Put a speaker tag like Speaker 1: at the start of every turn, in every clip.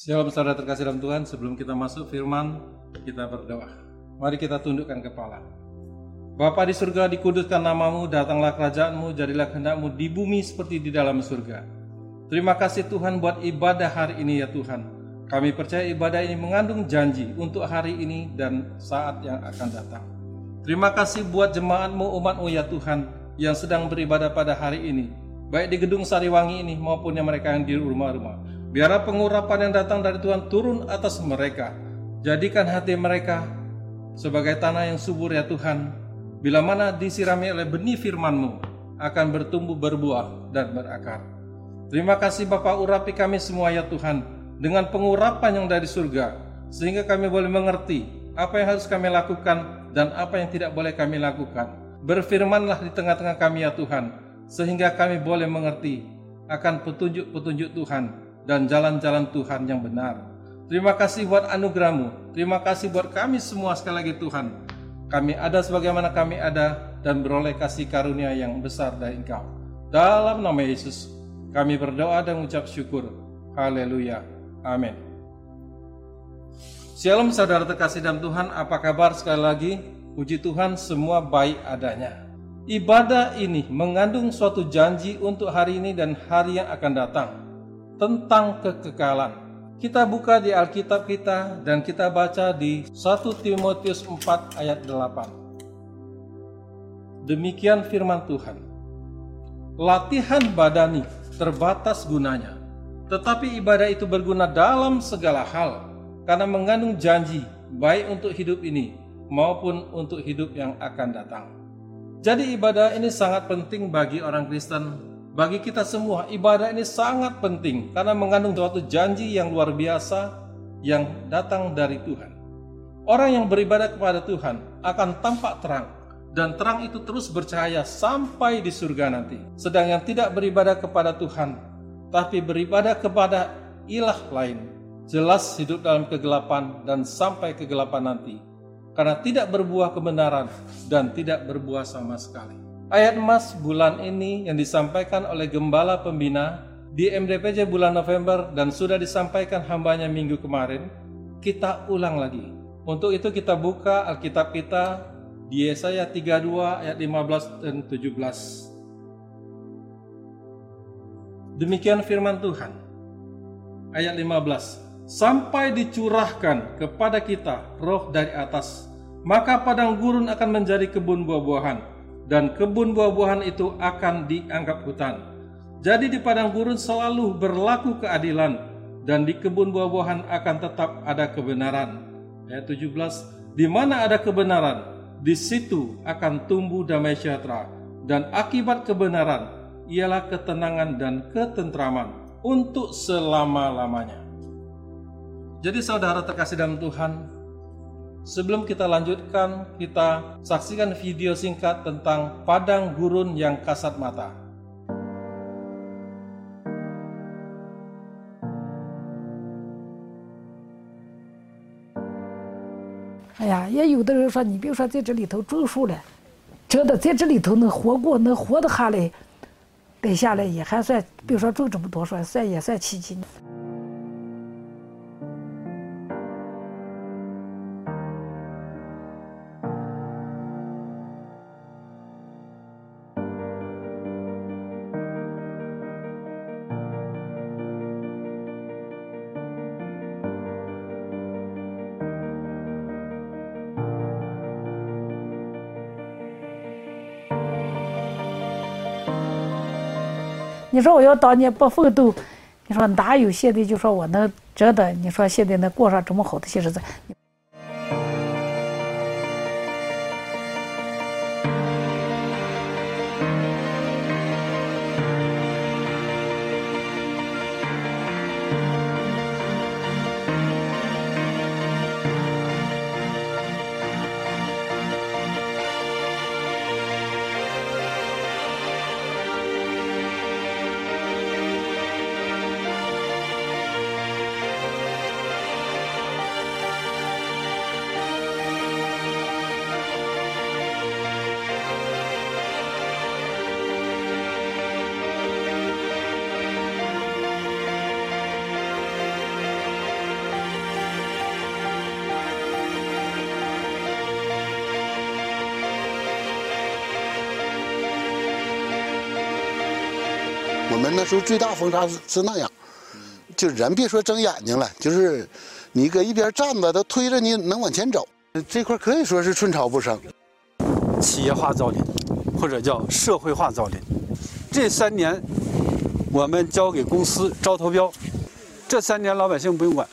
Speaker 1: Shalom saudara terkasih dalam Tuhan, sebelum kita masuk firman, kita berdoa. Mari kita tundukkan kepala. Bapa di surga, dikuduskan namamu, datanglah kerajaanmu, jadilah kehendakmu di bumi seperti di dalam surga. Terima kasih Tuhan buat ibadah hari ini ya Tuhan. Kami percaya ibadah ini mengandung janji untuk hari ini dan saat yang akan datang. Terima kasih buat jemaatmu umatmu ya Tuhan yang sedang beribadah pada hari ini. Baik di gedung Sariwangi ini maupun yang mereka yang di rumah-rumah. Biarlah pengurapan yang datang dari Tuhan turun atas mereka. Jadikan hati mereka sebagai tanah yang subur ya Tuhan. Bila mana disirami oleh benih firman-Mu akan bertumbuh berbuah dan berakar. Terima kasih Bapak urapi kami semua ya Tuhan dengan pengurapan yang dari surga sehingga kami boleh mengerti apa yang harus kami lakukan dan apa yang tidak boleh kami lakukan. Berfirmanlah di tengah-tengah kami ya Tuhan sehingga kami boleh mengerti akan petunjuk-petunjuk Tuhan dan jalan-jalan Tuhan yang benar. Terima kasih buat anugerahmu. Terima kasih buat kami semua sekali lagi Tuhan. Kami ada sebagaimana kami ada dan beroleh kasih karunia yang besar dari Engkau. Dalam nama Yesus, kami berdoa dan mengucap syukur. Haleluya. Amin. Shalom saudara terkasih dalam Tuhan, apa kabar sekali lagi? Puji Tuhan semua baik adanya. Ibadah ini mengandung suatu janji untuk hari ini dan hari yang akan datang tentang kekekalan. Kita buka di Alkitab kita dan kita baca di 1 Timotius 4 ayat 8. Demikian firman Tuhan. Latihan badani terbatas gunanya, tetapi ibadah itu berguna dalam segala hal karena mengandung janji baik untuk hidup ini maupun untuk hidup yang akan datang. Jadi ibadah ini sangat penting bagi orang Kristen bagi kita semua, ibadah ini sangat penting karena mengandung suatu janji yang luar biasa yang datang dari Tuhan. Orang yang beribadah kepada Tuhan akan tampak terang dan terang itu terus bercahaya sampai di surga nanti. Sedang yang tidak beribadah kepada Tuhan tapi beribadah kepada ilah lain, jelas hidup dalam kegelapan dan sampai kegelapan nanti karena tidak berbuah kebenaran dan tidak berbuah sama sekali. Ayat emas bulan ini yang disampaikan oleh Gembala Pembina di MDPJ bulan November dan sudah disampaikan hambanya minggu kemarin, kita ulang lagi. Untuk itu kita buka Alkitab kita di Yesaya 32 ayat 15 dan 17. Demikian firman Tuhan. Ayat 15. Sampai dicurahkan kepada kita roh dari atas, maka padang gurun akan menjadi kebun buah-buahan dan kebun buah-buahan itu akan dianggap hutan. Jadi di padang gurun selalu berlaku keadilan dan di kebun buah-buahan akan tetap ada kebenaran. Ayat 17, di mana ada kebenaran, di situ akan tumbuh damai sejahtera dan akibat kebenaran ialah ketenangan dan ketentraman untuk selama-lamanya. Jadi saudara terkasih dalam Tuhan, Sebelum kita lanjutkan, kita saksikan video singkat tentang padang gurun yang kasat mata.
Speaker 2: Eh 呀，也有的人说，你比如说在这里头种树了，真的在这里头能活过，能活得下来，待下来也还算，比如说种这么多，说算也算奇迹。你说我要当年不奋斗，你说哪有现在就说我能真的？你说现在能过上这么好的些日子？
Speaker 3: 那时候最大风沙是是那样，就人别说睁眼睛了，就是你搁一边站着，他推着你能往前走。这块可以说是寸草不生。
Speaker 4: 企业化造林，或者叫社会化造林。这三年，我们交给公司招投标，这三年老百姓不用管，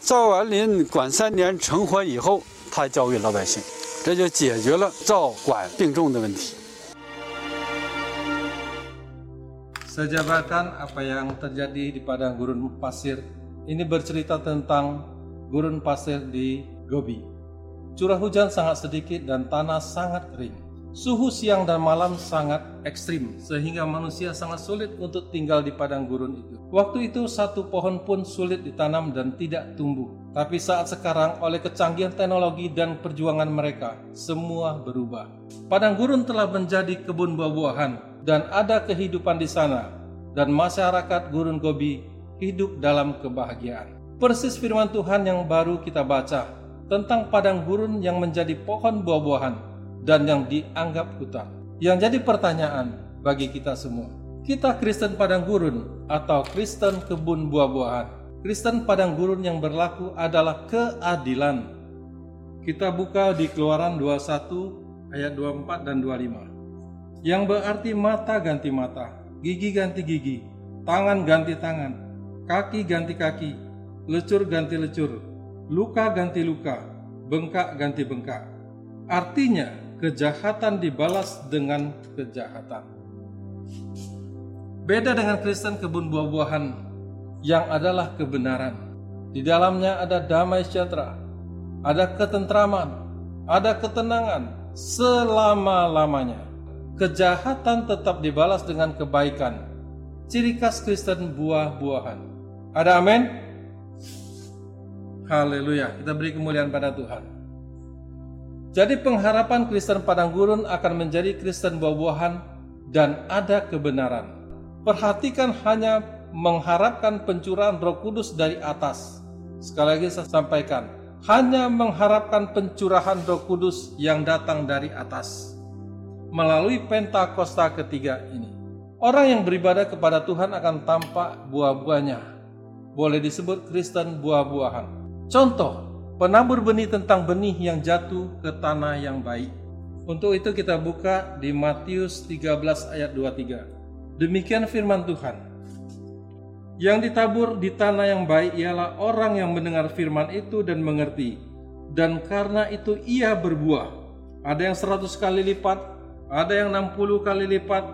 Speaker 4: 造完林管三年成活以后，他交给老百姓，这就解决了造管并重的问题。
Speaker 1: Saya jabarkan apa yang terjadi di padang gurun pasir. Ini bercerita tentang gurun pasir di Gobi. Curah hujan sangat sedikit dan tanah sangat kering. Suhu siang dan malam sangat ekstrim sehingga manusia sangat sulit untuk tinggal di padang gurun itu. Waktu itu satu pohon pun sulit ditanam dan tidak tumbuh. Tapi saat sekarang oleh kecanggihan teknologi dan perjuangan mereka, semua berubah. Padang gurun telah menjadi kebun buah-buahan dan ada kehidupan di sana dan masyarakat gurun Gobi hidup dalam kebahagiaan. Persis firman Tuhan yang baru kita baca tentang padang gurun yang menjadi pohon buah-buahan dan yang dianggap hutan. Yang jadi pertanyaan bagi kita semua, kita Kristen padang gurun atau Kristen kebun buah-buahan? Kristen padang gurun yang berlaku adalah keadilan. Kita buka di Keluaran 21 ayat 24 dan 25. Yang berarti mata ganti mata, gigi ganti gigi, tangan ganti tangan, kaki ganti kaki, lecur ganti lecur, luka ganti luka, bengkak ganti bengkak. Artinya, kejahatan dibalas dengan kejahatan. Beda dengan Kristen kebun buah-buahan yang adalah kebenaran. Di dalamnya ada damai sejahtera, ada ketentraman, ada ketenangan selama-lamanya. Kejahatan tetap dibalas dengan kebaikan. Ciri khas Kristen buah-buahan. Ada amin? Haleluya, kita beri kemuliaan pada Tuhan. Jadi pengharapan Kristen padang gurun akan menjadi Kristen buah-buahan dan ada kebenaran. Perhatikan hanya mengharapkan pencurahan roh kudus dari atas. Sekali lagi saya sampaikan, hanya mengharapkan pencurahan roh kudus yang datang dari atas. Melalui Pentakosta ketiga ini. Orang yang beribadah kepada Tuhan akan tampak buah-buahnya. Boleh disebut Kristen buah-buahan. Contoh, penabur benih tentang benih yang jatuh ke tanah yang baik. Untuk itu kita buka di Matius 13 ayat 23. Demikian firman Tuhan. Yang ditabur di tanah yang baik ialah orang yang mendengar firman itu dan mengerti. Dan karena itu ia berbuah. Ada yang 100 kali lipat, ada yang 60 kali lipat,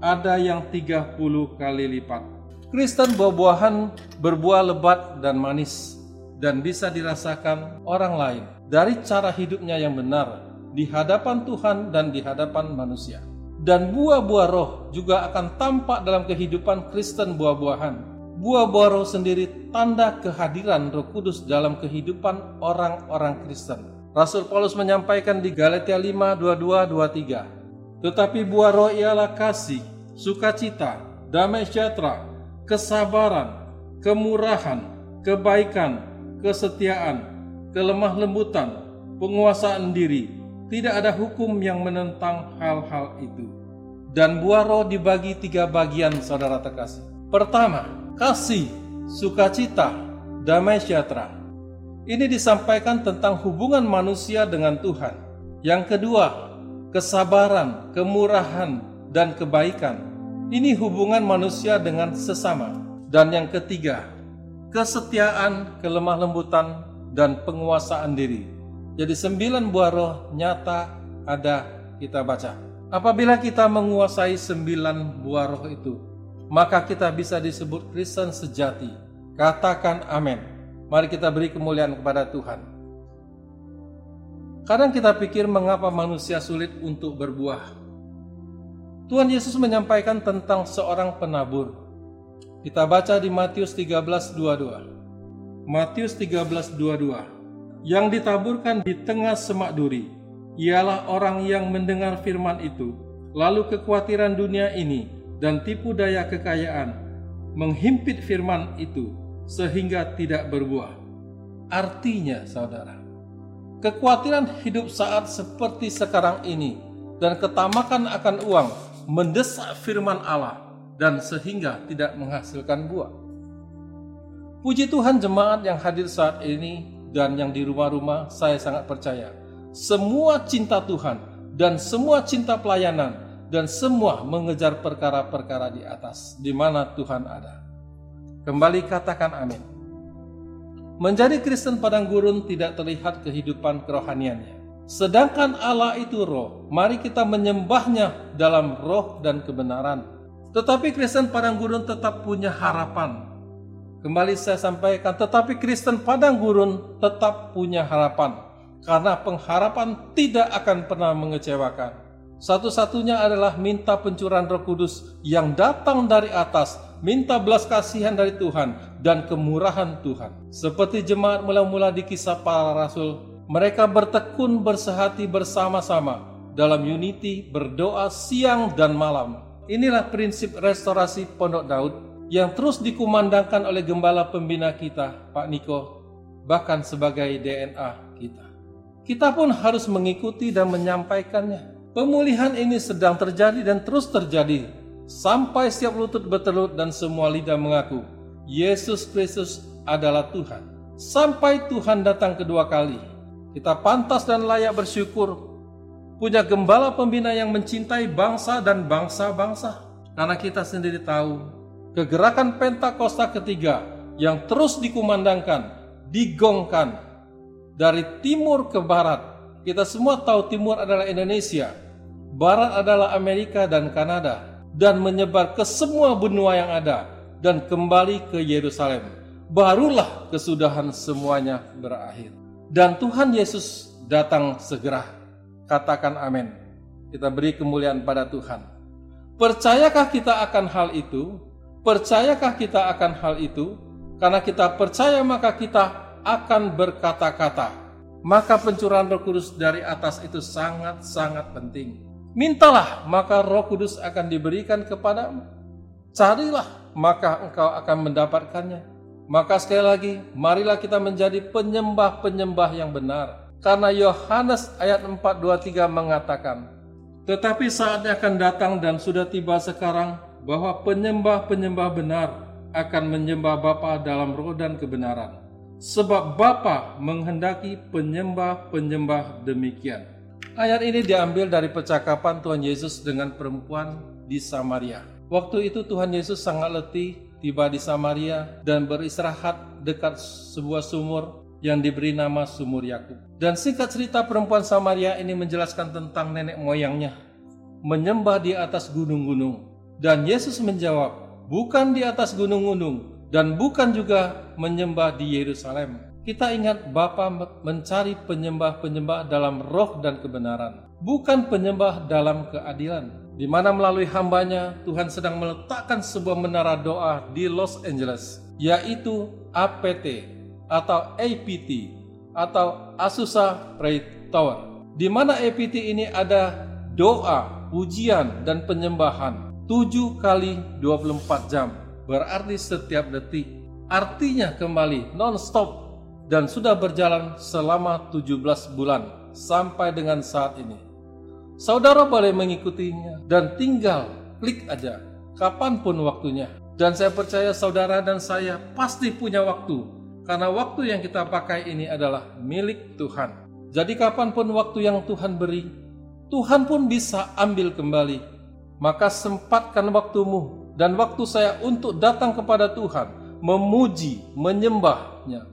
Speaker 1: ada yang 30 kali lipat. Kristen buah-buahan berbuah lebat dan manis dan bisa dirasakan orang lain dari cara hidupnya yang benar di hadapan Tuhan dan di hadapan manusia. Dan buah-buah roh juga akan tampak dalam kehidupan Kristen buah-buahan. Buah-buah roh sendiri tanda kehadiran Roh Kudus dalam kehidupan orang-orang Kristen. Rasul Paulus menyampaikan di Galatia 5 22 23. Tetapi buah roh ialah kasih, sukacita, damai sejahtera, kesabaran, kemurahan, kebaikan, kesetiaan, kelemah lembutan, penguasaan diri. Tidak ada hukum yang menentang hal-hal itu. Dan buah roh dibagi tiga bagian saudara terkasih. Pertama, kasih, sukacita, damai sejahtera. Ini disampaikan tentang hubungan manusia dengan Tuhan. Yang kedua, kesabaran, kemurahan, dan kebaikan. Ini hubungan manusia dengan sesama. Dan yang ketiga, kesetiaan, kelemah lembutan, dan penguasaan diri. Jadi sembilan buah roh nyata ada kita baca. Apabila kita menguasai sembilan buah roh itu, maka kita bisa disebut Kristen sejati. Katakan amin. Mari kita beri kemuliaan kepada Tuhan. Kadang kita pikir mengapa manusia sulit untuk berbuah. Tuhan Yesus menyampaikan tentang seorang penabur. Kita baca di Matius 13:22. Matius 13:22. Yang ditaburkan di tengah semak duri ialah orang yang mendengar firman itu, lalu kekhawatiran dunia ini dan tipu daya kekayaan menghimpit firman itu sehingga tidak berbuah. Artinya, saudara, kekhawatiran hidup saat seperti sekarang ini dan ketamakan akan uang mendesak firman Allah dan sehingga tidak menghasilkan buah. Puji Tuhan jemaat yang hadir saat ini dan yang di rumah-rumah, saya sangat percaya. Semua cinta Tuhan dan semua cinta pelayanan dan semua mengejar perkara-perkara di atas, di mana Tuhan ada. Kembali katakan amin. Menjadi Kristen padang gurun tidak terlihat kehidupan kerohaniannya. Sedangkan Allah itu roh, mari kita menyembahnya dalam roh dan kebenaran. Tetapi Kristen padang gurun tetap punya harapan Kembali saya sampaikan, tetapi Kristen padang gurun tetap punya harapan, karena pengharapan tidak akan pernah mengecewakan. Satu-satunya adalah minta pencurahan Roh Kudus yang datang dari atas, minta belas kasihan dari Tuhan dan kemurahan Tuhan. Seperti jemaat mula-mula di kisah para rasul, mereka bertekun bersehati bersama-sama dalam unity, berdoa siang dan malam. Inilah prinsip restorasi Pondok Daud yang terus dikumandangkan oleh gembala pembina kita, Pak Niko, bahkan sebagai DNA kita. Kita pun harus mengikuti dan menyampaikannya. Pemulihan ini sedang terjadi dan terus terjadi sampai setiap lutut bertelut dan semua lidah mengaku Yesus Kristus adalah Tuhan. Sampai Tuhan datang kedua kali, kita pantas dan layak bersyukur punya gembala pembina yang mencintai bangsa dan bangsa-bangsa. Karena kita sendiri tahu kegerakan Pentakosta ketiga yang terus dikumandangkan, digongkan dari timur ke barat. Kita semua tahu timur adalah Indonesia, barat adalah Amerika dan Kanada, dan menyebar ke semua benua yang ada dan kembali ke Yerusalem. Barulah kesudahan semuanya berakhir. Dan Tuhan Yesus datang segera. Katakan amin. Kita beri kemuliaan pada Tuhan. Percayakah kita akan hal itu? Percayakah kita akan hal itu? Karena kita percaya maka kita akan berkata-kata. Maka pencurahan roh kudus dari atas itu sangat-sangat penting. Mintalah, maka roh kudus akan diberikan kepadamu. Carilah, maka engkau akan mendapatkannya. Maka sekali lagi, marilah kita menjadi penyembah-penyembah yang benar. Karena Yohanes ayat 423 mengatakan, Tetapi saatnya akan datang dan sudah tiba sekarang bahwa penyembah-penyembah benar akan menyembah Bapa dalam roh dan kebenaran. Sebab Bapa menghendaki penyembah-penyembah demikian. Ayat ini diambil dari percakapan Tuhan Yesus dengan perempuan di Samaria. Waktu itu Tuhan Yesus sangat letih tiba di Samaria dan beristirahat dekat sebuah sumur yang diberi nama Sumur Yakub. Dan singkat cerita perempuan Samaria ini menjelaskan tentang nenek moyangnya menyembah di atas gunung-gunung dan Yesus menjawab, bukan di atas gunung-gunung dan bukan juga menyembah di Yerusalem. Kita ingat Bapa mencari penyembah-penyembah dalam roh dan kebenaran, bukan penyembah dalam keadilan. Di mana melalui hambanya Tuhan sedang meletakkan sebuah menara doa di Los Angeles, yaitu APT atau APT atau Asusa Prayer Tower. Di mana APT ini ada doa, pujian, dan penyembahan 7 kali 24 jam, berarti setiap detik. Artinya kembali non-stop dan sudah berjalan selama 17 bulan sampai dengan saat ini. Saudara boleh mengikutinya dan tinggal klik aja kapan pun waktunya. Dan saya percaya saudara dan saya pasti punya waktu karena waktu yang kita pakai ini adalah milik Tuhan. Jadi kapan pun waktu yang Tuhan beri, Tuhan pun bisa ambil kembali maka sempatkan waktumu dan waktu saya untuk datang kepada Tuhan, memuji, menyembahnya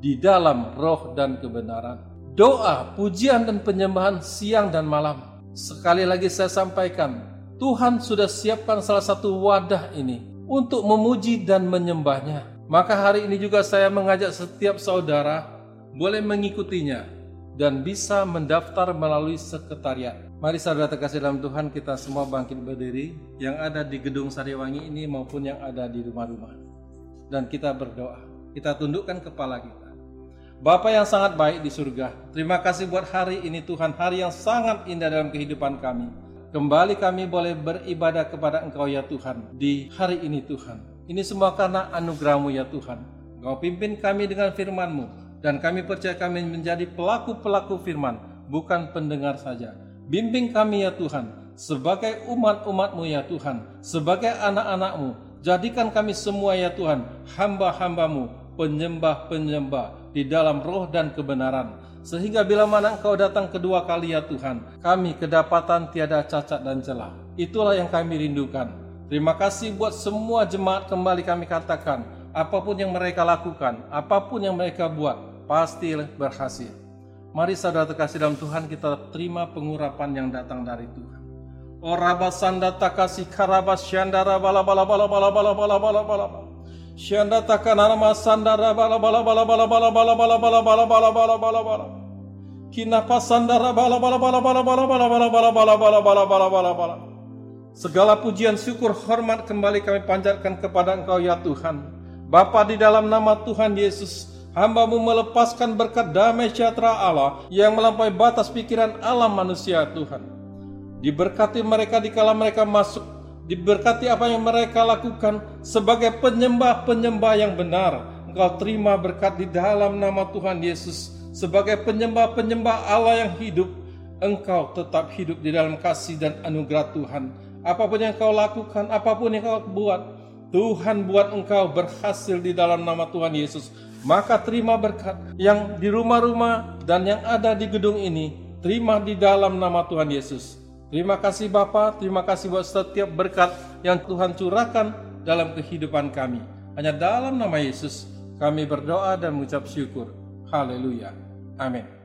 Speaker 1: di dalam roh dan kebenaran. Doa, pujian dan penyembahan siang dan malam. Sekali lagi saya sampaikan, Tuhan sudah siapkan salah satu wadah ini untuk memuji dan menyembahnya. Maka hari ini juga saya mengajak setiap saudara boleh mengikutinya dan bisa mendaftar melalui sekretariat. Mari saudara terkasih dalam Tuhan kita semua bangkit berdiri yang ada di gedung Sariwangi ini maupun yang ada di rumah-rumah. Dan kita berdoa, kita tundukkan kepala kita. Bapa yang sangat baik di surga, terima kasih buat hari ini Tuhan, hari yang sangat indah dalam kehidupan kami. Kembali kami boleh beribadah kepada Engkau ya Tuhan di hari ini Tuhan. Ini semua karena anugerahmu ya Tuhan. Engkau pimpin kami dengan firman-Mu dan kami percaya kami menjadi pelaku-pelaku firman, bukan pendengar saja Bimbing kami ya Tuhan, sebagai umat-umatmu ya Tuhan, sebagai anak-anakmu, jadikan kami semua ya Tuhan, hamba-hambamu, penyembah-penyembah di dalam roh dan kebenaran. Sehingga bila mana engkau datang kedua kali ya Tuhan, kami kedapatan tiada cacat dan celah. Itulah yang kami rindukan. Terima kasih buat semua jemaat kembali kami katakan, apa pun yang mereka lakukan, apa pun yang mereka buat, pasti berhasil. Mari saudara terkasih dalam Tuhan kita terima pengurapan yang datang dari Tuhan. O raba sanda takasi karabas syandara bala bala bala bala bala bala bala bala Syanda takana nama sandara bala bala bala bala bala bala bala bala bala bala bala bala bala Kinapa sandara bala bala bala bala bala bala bala bala bala bala bala bala bala bala Segala pujian syukur hormat kembali kami panjatkan kepada Engkau ya Tuhan. Bapa di dalam nama Tuhan Yesus, hambamu melepaskan berkat damai sejahtera Allah yang melampaui batas pikiran alam manusia Tuhan. Diberkati mereka di kala mereka masuk, diberkati apa yang mereka lakukan sebagai penyembah-penyembah yang benar. Engkau terima berkat di dalam nama Tuhan Yesus sebagai penyembah-penyembah Allah yang hidup. Engkau tetap hidup di dalam kasih dan anugerah Tuhan. Apa pun yang kau lakukan, apa pun yang kau buat, Tuhan buat engkau berhasil di dalam nama Tuhan Yesus maka terima berkat yang di rumah-rumah dan yang ada di gedung ini, terima di dalam nama Tuhan Yesus. Terima kasih Bapa, terima kasih buat setiap berkat yang Tuhan curahkan dalam kehidupan kami. Hanya dalam nama Yesus kami berdoa dan mengucap syukur. Haleluya. Amin.